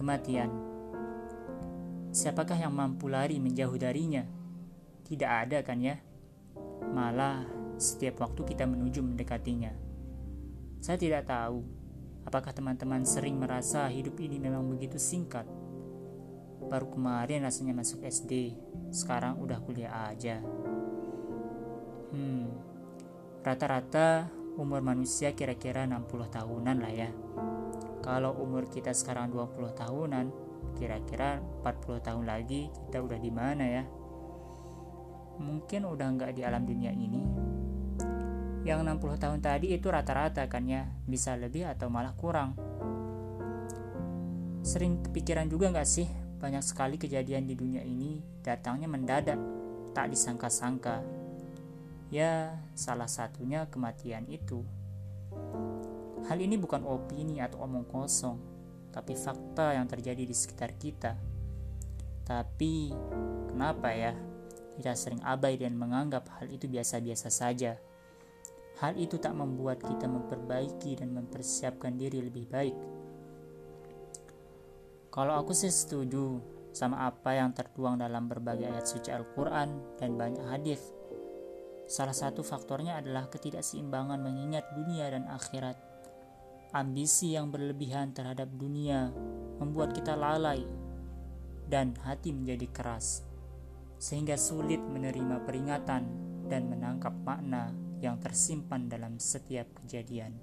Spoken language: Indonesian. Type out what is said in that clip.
Kematian. Siapakah yang mampu lari menjauh darinya? Tidak ada kan ya? Malah setiap waktu kita menuju mendekatinya. Saya tidak tahu apakah teman-teman sering merasa hidup ini memang begitu singkat. Baru kemarin rasanya masuk SD, sekarang udah kuliah aja. Hmm, rata-rata umur manusia kira-kira 60 tahunan lah ya. Kalau umur kita sekarang 20 tahunan, kira-kira 40 tahun lagi kita udah di mana ya? Mungkin udah nggak di alam dunia ini. Yang 60 tahun tadi itu rata-rata kan ya, bisa lebih atau malah kurang. Sering kepikiran juga nggak sih, banyak sekali kejadian di dunia ini datangnya mendadak, tak disangka-sangka. Ya, salah satunya kematian itu. Hal ini bukan opini atau omong kosong, tapi fakta yang terjadi di sekitar kita. Tapi, kenapa ya kita sering abai dan menganggap hal itu biasa-biasa saja? Hal itu tak membuat kita memperbaiki dan mempersiapkan diri lebih baik. Kalau aku sih setuju sama apa yang tertuang dalam berbagai ayat suci Al-Quran dan banyak hadis. Salah satu faktornya adalah ketidakseimbangan mengingat dunia dan akhirat. Ambisi yang berlebihan terhadap dunia membuat kita lalai dan hati menjadi keras, sehingga sulit menerima peringatan dan menangkap makna yang tersimpan dalam setiap kejadian.